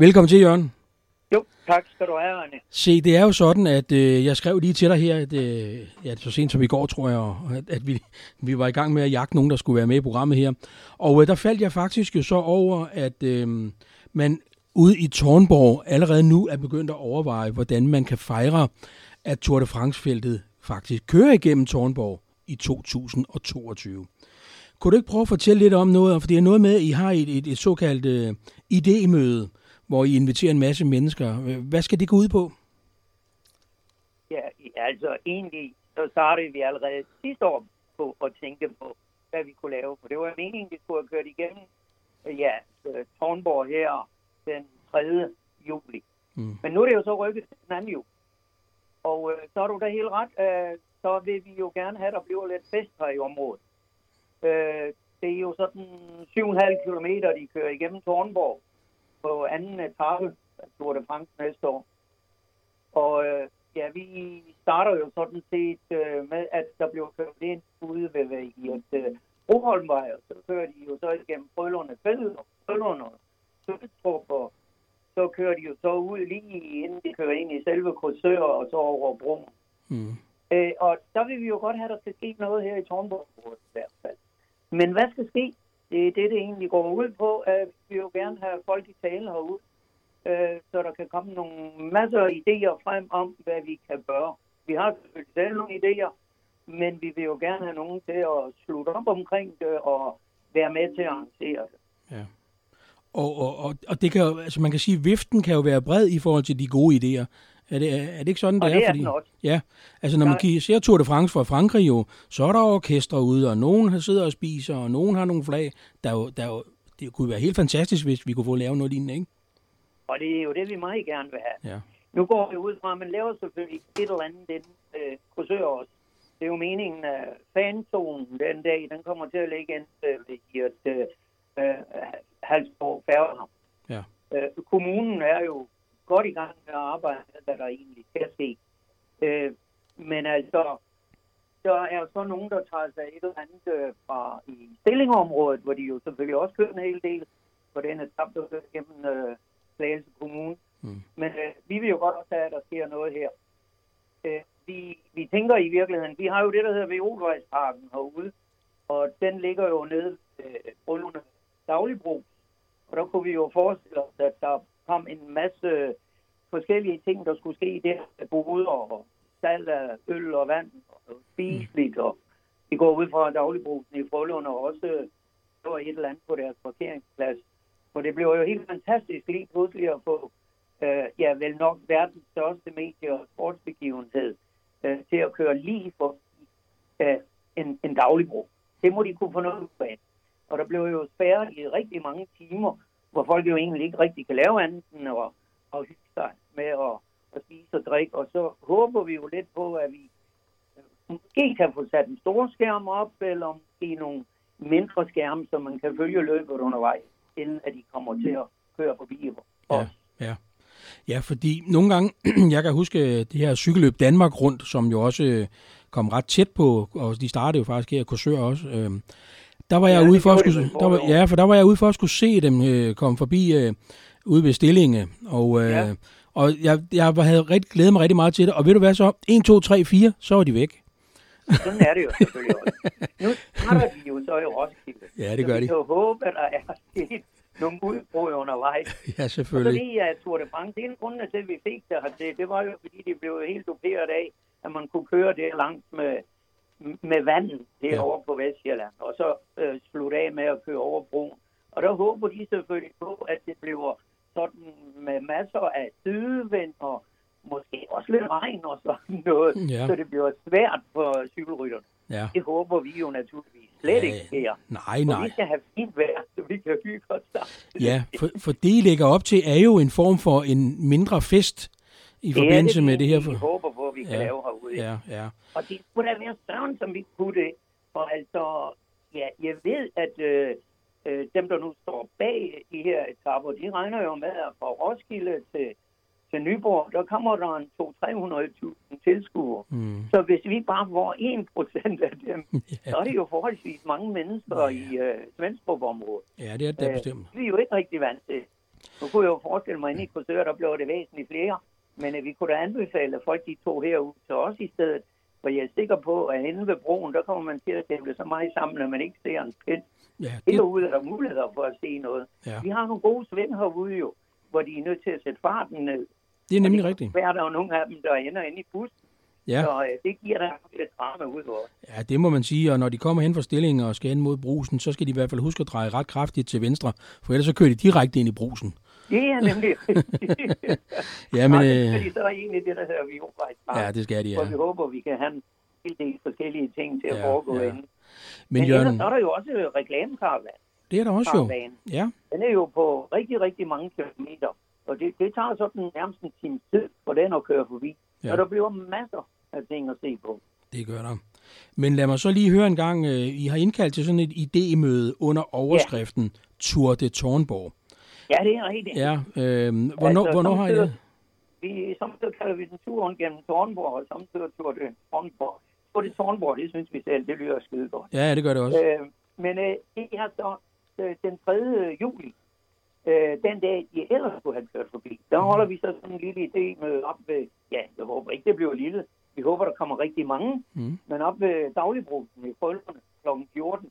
Velkommen til, Jørgen. Jo, tak skal du have, Arne. Se, det er jo sådan, at øh, jeg skrev lige til dig her, at, øh, ja, så sent som i går, tror jeg, at, at vi, vi var i gang med at jagte nogen, der skulle være med i programmet her. Og øh, der faldt jeg faktisk jo så over, at øh, man ude i Tornborg allerede nu er begyndt at overveje, hvordan man kan fejre, at Tour de France-feltet faktisk kører igennem Tornborg i 2022. Kunne du ikke prøve at fortælle lidt om noget? For det er noget med, at I har et, et, et såkaldt uh, idémøde, hvor I inviterer en masse mennesker. Hvad skal det gå ud på? Ja, altså egentlig så startede vi allerede sidste år på at tænke på, hvad vi kunne lave. For det var meningen, vi skulle have kørt igennem ja, Tornborg her den 3. juli. Mm. Men nu er det jo så rykket til den 2. juli. Og øh, så har du da helt ret. Øh, så vil vi jo gerne have, at der bliver lidt fest her i området. Øh, det er jo sådan 7,5 km, de kører igennem Tornborg på anden etape af Tour de France næste år. Og øh, ja, vi starter jo sådan set øh, med, at der bliver kørt ind ude ved, ved i et øh, Broholmvej, og så kører de jo så igennem Frølunde Fælde og Frølunde og Sødstrup, og så kører de jo så ud lige inden de kører ind i selve Korsør og så over broen. Mm. Øh, og der vil vi jo godt have, at der skal ske noget her i Tornborg i hvert fald. Men hvad skal ske? Det er det, det egentlig går ud på. At vi vil jo gerne have folk i tale herude, øh, så der kan komme nogle masser af idéer frem om, hvad vi kan gøre. Vi har selvfølgelig selv nogle idéer, men vi vil jo gerne have nogen til at slutte op omkring det og være med til at arrangere det. Ja. Og, og, og, og det kan jo, altså man kan sige, at viften kan jo være bred i forhold til de gode idéer. Er det, er det ikke sådan, det og er? det er fordi, også. Ja, altså når man kigger, ser Tour de France fra Frankrig jo, så er der orkestre ude, og nogen sidder og spiser, og nogen har nogle flag. Der er jo, der er jo, det kunne være helt fantastisk, hvis vi kunne få lavet noget lignende, ikke? Og det er jo det, vi meget gerne vil have. Ja. Nu går vi ud fra, at man laver selvfølgelig et eller andet den øh, kursør også. Det er jo meningen, at fanzonen den dag, den kommer til at ligge ind øh, i et øh, øh, Halsborg Færgehavn. Ja. Øh, kommunen er jo godt i gang med at arbejde med, hvad der egentlig skal ske. Øh, men altså, der er så nogen, der tager sig et eller andet øh, fra i stillingområdet, hvor de jo selvfølgelig også kører en hel del på den etape, der kører gennem øh, Slagelse Kommune. Mm. Men øh, vi vil jo godt også have, at der sker noget her. Øh, vi, vi tænker i virkeligheden, vi har jo det, der hedder Veolvejsparken herude, og den ligger jo nede øh, under Dagligbro. Og der kunne vi jo forestille os, at der kom en masse forskellige ting, der skulle ske der. Boder og salg af øl og vand og spiseligt. Og vi går ud fra dagligbrusen i Frølund og også så et eller andet på deres parkeringsplads. For det blev jo helt fantastisk lige pludselig at få, øh, ja vel nok verdens største medie- og sportsbegivenhed øh, til at køre lige for øh, en, en dagligbro. Det må de kunne få noget af. Og der blev jo spærret i rigtig mange timer, hvor folk jo egentlig ikke rigtig kan lave andet end at, at hygge sig med at, at spise og drikke. Og så håber vi jo lidt på, at vi måske kan få sat en stor skærm op, eller måske nogle mindre skærme, så man kan følge løbet undervejs, inden at de kommer til at køre forbi Ja, ja. Ja, fordi nogle gange, jeg kan huske det her cykelløb Danmark rundt, som jo også øh, kom ret tæt på, og de startede jo faktisk her i Korsør også. Øh, der var jeg ja, ude for at skulle, der var, ja, for der var jeg ude for at skulle se dem øh, komme forbi øh, ude ved Stillinge, og, øh, ja. og jeg, jeg havde rigtig, glædet mig rigtig meget til det, og ved du hvad så? 1, 2, 3, 4, så var de væk. Sådan er det jo selvfølgelig også. Nu starter de jo så i Roskilde. Ja, det gør de. Så vi kan håbe, at der er sket nogle udbrud undervejs. ja, selvfølgelig. Og fordi at Tour de France, det er en grund til, at vi fik det her, det var jo fordi, de blev helt duperet af, at man kunne køre det langt med med vandet derovre ja. på Vestjylland, og så øh, slutte af med at køre over broen. Og der håber de selvfølgelig på, at det bliver sådan med masser af sydevind og måske også lidt regn og sådan noget, ja. så det bliver svært for cykelrytterne. Ja. Det håber vi jo naturligvis slet ja, ikke sker. Nej, nej. For vi skal have fint vejr, så vi kan hygge os sammen. Ja, for, for det, I lægger op til, er jo en form for en mindre fest i forbindelse det, med det her. Vi håber vi kan ja, lave herude. Ja, ja. Og det skulle da være sådan, som vi kunne det. For altså, ja, jeg ved, at øh, øh, dem, der nu står bag de her etapper, de regner jo med, at fra Roskilde til, til Nyborg, der kommer der en 200-300.000 tilskuere. Mm. Så hvis vi bare får 1 procent af dem, ja. så er det jo forholdsvis mange mennesker ja. i øh, Svendstrup-området. Ja, det er det øh, bestemt. Vi er jo ikke rigtig vant til. Nu kunne jeg jo forestille mig, at i Korsør, der blev det væsentligt flere. Men uh, vi kunne da anbefale, at folk de tog herud til os i stedet. For jeg er sikker på, at inde ved broen, der kommer man til at stemme så meget sammen, at man ikke ser en pind. Ja, det... Herude er der muligheder for at se noget. Ja. Vi har nogle gode svend herude jo, hvor de er nødt til at sætte farten ned. Det er nemlig rigtigt. Der er der jo nogle af dem, der ender inde i bussen. Ja. Så øh, det giver der lidt drama ud over. Ja, det må man sige, og når de kommer hen fra stillingen og skal ind mod brusen, så skal de i hvert fald huske at dreje ret kraftigt til venstre, for ellers så kører de direkte ind i brusen. Det er nemlig ja, men... de så egentlig det, der hedder vi Ja, det skal de, ja. For vi håber, vi kan have en hel del forskellige ting til at ja, foregå ja. inde. Men, men Jørgen... så er der jo også reklamekaravan. Det er der også jo. Ja. Den er jo på rigtig, rigtig mange kilometer. Og det, det tager sådan nærmest en time tid for den at køre forbi. Ja. Og der bliver masser af ting at se på. Det gør der. Men lad mig så lige høre en gang, øh, I har indkaldt til sådan et idémøde under overskriften ja. Tour de Tornborg. Ja, det er rigtigt. Ja, øh, hvornår, altså, hvornår har I det? Vi, samtidig kalder vi den turen gennem Tornborg, og samtidig Tour de Tornborg. Tour de Tornborg, det synes vi selv, det lyder skide godt. Ja, det gør det også. Øh, men øh, det er så øh, den 3. juli, øh, den dag, de ellers skulle have kørt forbi. Der mhm. holder vi så sådan en lille idé med op ved, ja, jeg håber ikke, det bliver lille. Vi håber, der kommer rigtig mange, mm. men op ved dagligbrusen i Frølerne kl. 14,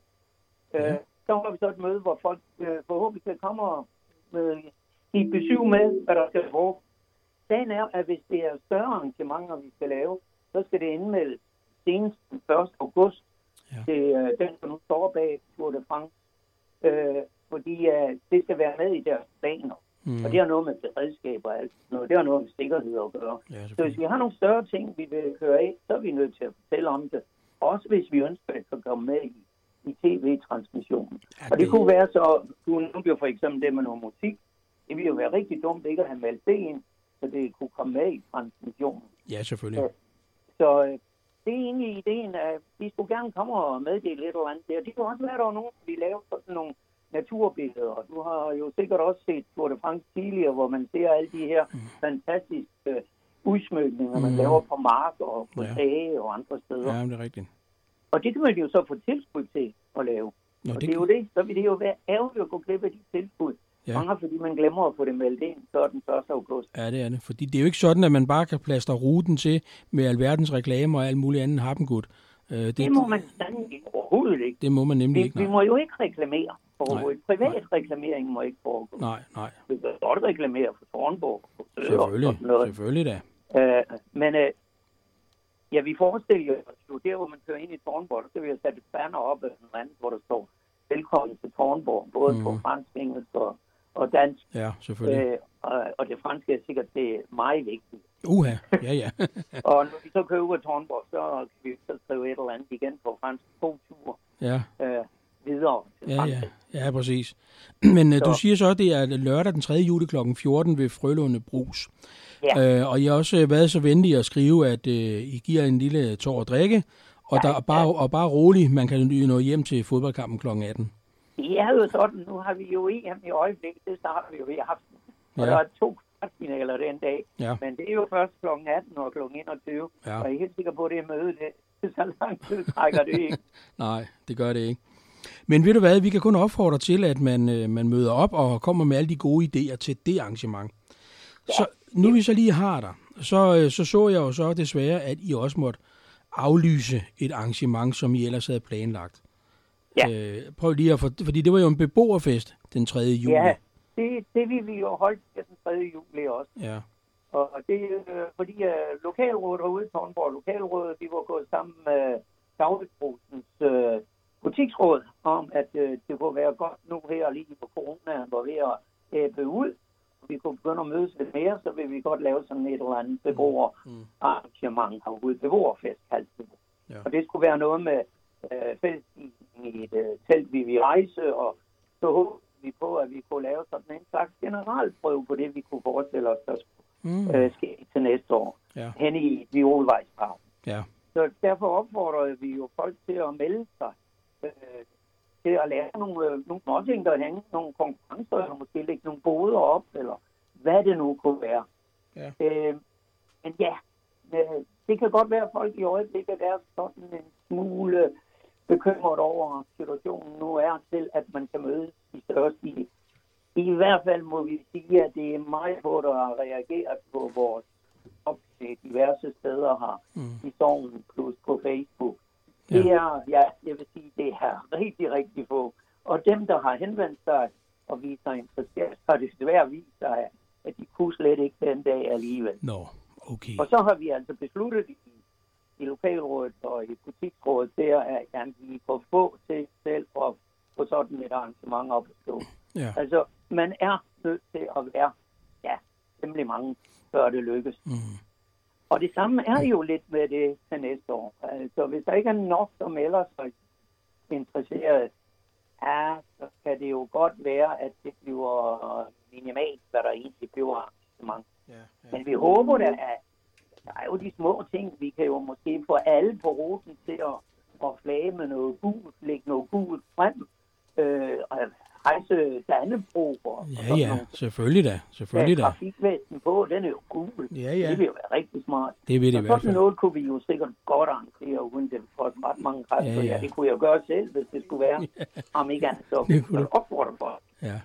øh, ja. så holder vi så et møde, hvor folk øh, forhåbentlig kan komme og med, i besøg med, hvad der skal foregå. Sagen er, at hvis det er større arrangementer, vi skal lave, så skal det indmeldes senest den 1. august ja. til øh, den, der nu står bag Tour de France. Øh, fordi uh, det skal være med i deres planer. Mm. Og det har noget med beredskab og alt noget. Det har noget med sikkerhed at gøre. Ja, så hvis vi har nogle større ting, vi vil køre af, så er vi nødt til at fortælle om det. Også hvis vi ønsker at komme med i, i tv-transmissionen. Ja, og det, kunne være så, du nævnte jo for eksempel det med noget musik. Det ville jo være rigtig dumt ikke at have meldt det ind, så det kunne komme med i transmissionen. Ja, selvfølgelig. Så, så øh, det er egentlig ideen, at vi skulle gerne komme og meddele et eller andet der. Det kunne også være, at der var nogen, vi lavede sådan nogle naturbilleder. Du har jo sikkert også set Tour de France tidligere, hvor man ser alle de her mm. fantastiske udsmykninger, mm. man laver på mark og på ja. tage og andre steder. Ja, det er rigtigt. Og det kan man jo så få tilskud til at lave. Nå, og det, det er jo det. Så vil det jo være ærgerligt at gå glip af de tilskud. Ja. Mange fordi man glemmer at få det meldt ind, så er den 1. august. Ja, det er det. Fordi det er jo ikke sådan, at man bare kan plaster ruten til med alverdens reklamer og alt muligt andet happengud. Øh, det, det må man sandelig overhovedet ikke. Det må man nemlig vi, ikke. Nej. Vi må jo ikke reklamere. Privat nej. reklamering må ikke foregå. Nej, nej. Vi kan godt reklamere for Tornborg. For selvfølgelig, og noget. selvfølgelig da. Uh, men uh, ja, vi forestiller os jo, der hvor man kører ind i Tornborg, der skal vi have sat et banner op af den anden, hvor der står velkommen til Tornborg, både mm. på fransk, engelsk og, og dansk. Ja, selvfølgelig. Uh, og, og det franske er sikkert det meget vigtigt. Uha, ja, ja. og når vi så kører ud af Tornborg, så kan vi så skrive et eller andet igen på fransk to ture. Ja. Uh, videre. Ja, ja. ja, præcis. Men øh, så. du siger så, at det er lørdag den 3. juli kl. 14 ved Frølunde Brus. Ja. Øh, og I har også øh, været så venlige at skrive, at øh, I giver en lille tår at drikke, og, ja, der, ja. bare, og bare rolig, man kan nå hjem til fodboldkampen kl. 18. Ja, jo sådan. Nu har vi jo EM i øjeblikket. Det starter vi jo ved aften. Og ja. der er to kvartfinaler den dag. Ja. Men det er jo først kl. 18 og kl. 21. Ja. Og jeg er helt sikker på, at det er møde. Det, så lang tid trækker det ikke. Nej, det gør det ikke. Men ved du hvad, vi kan kun opfordre til, at man, øh, man møder op og kommer med alle de gode idéer til det arrangement. Ja. Så nu vi så lige har der, så, øh, så så jeg jo så desværre, at I også måtte aflyse et arrangement, som I ellers havde planlagt. Ja. Øh, prøv lige at for, fordi det var jo en beboerfest den 3. juli. Ja, det, det vil vi jo holde den 3. juli også. Ja. Og det er fordi uh, lokalrådet herude i Tornborg, lokalrådet, vi var gået sammen med Dagligbrugsens uh, butiksråd om, at øh, det kunne være godt nu her lige på corona, hvor vi er æbbe ud, og vi kunne begynde at mødes lidt mere, så vil vi godt lave sådan et eller andet beboerarrangement mm. herude, beboerfest kaldte det. Ja. Og det skulle være noget med øh, fælles i et øh, telt, vi vil rejse, og så håber vi på, at vi kunne lave sådan en slags generalprøve på det, vi kunne forestille os, der skulle mm. øh, ske til næste år, ja. hen i Violvejspark. Ja. Så derfor opfordrede vi jo folk til at melde sig øh, til at lære nogle, øh, nogle småting derhen, nogle konkurrencer, eller måske lægge nogle boder op, eller hvad det nu kunne være. Ja. Øh, men ja, øh, det kan godt være, at folk i øjeblikket er sådan en smule bekymret over situationen nu er til, at man kan mødes i større stil. I hvert fald må vi sige, at det er mig, hvor der har reageret på vores opslag diverse steder her mm. i Sognen plus på Facebook. Det ja. er, ja, jeg vil sige, det er rigtig, rigtig få. Og dem, der har henvendt sig og vist sig interesseret, har det svært vist sig, at de kunne slet ikke den dag alligevel. Nå, no. okay. Og så har vi altså besluttet i, i lokalrådet og i butiksrådet der, at, vi får få til selv at få sådan et arrangement op at stå. Ja. Altså, man er nødt til at være, ja, temmelig mange, før det lykkes. Mm. Og det samme er jo lidt med det til næste år. Altså, hvis der ikke er nok, som ellers er interesseret, ja, så kan det jo godt være, at det bliver minimalt, hvad der egentlig bliver arrangement. Ja, ja. Men vi håber da, at der er jo de små ting, vi kan jo måske få alle på ruten til at, at flage med noget gult, lægge noget gult frem, øh, hejse Dannebro. Og, ja, ja, nogle. selvfølgelig da. Selvfølgelig da. Trafikvæsen på, den er jo cool. Ja, ja. Det vil jo være rigtig smart. Det vil det i hvert fald. noget kunne vi jo sikkert godt arrangere, uden det for ret mange kræfter. Ja, ja. ja, det kunne jeg gøre selv, hvis det skulle være. Ja. Om ikke andet, så det kunne opfordre for. Ja.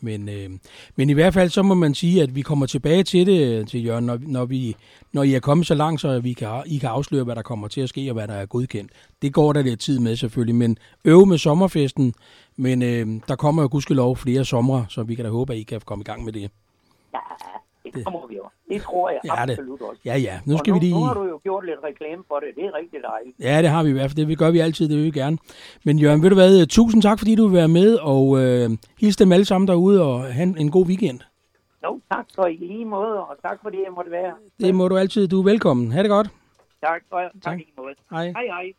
Men, øh, men i hvert fald så må man sige, at vi kommer tilbage til det, til Jørgen, når, når, vi, når I er kommet så langt, så vi kan, I kan afsløre, hvad der kommer til at ske, og hvad der er godkendt. Det går der lidt tid med selvfølgelig, men øve med sommerfesten, men øh, der kommer jo gudskelov flere somre, så vi kan da håbe, at I kan komme i gang med det. Ja, det kommer vi jo. Det tror jeg ja, absolut det. også. Ja, ja. Nu skal nu, vi lige... nu har du jo gjort lidt reklame for det. Det er rigtig dejligt. Ja, det har vi i hvert fald. Det gør vi altid. Det vil vi gerne. Men Jørgen, ved du hvad? Tusind tak, fordi du vil være med, og øh, hils dem alle sammen derude, og have en god weekend. Jo, tak for i lige måde, og tak fordi jeg måtte være. Det må du altid. Du er velkommen. Ha' det godt. Tak, og tak, tak. i lige måde. Hej. Hej, hej.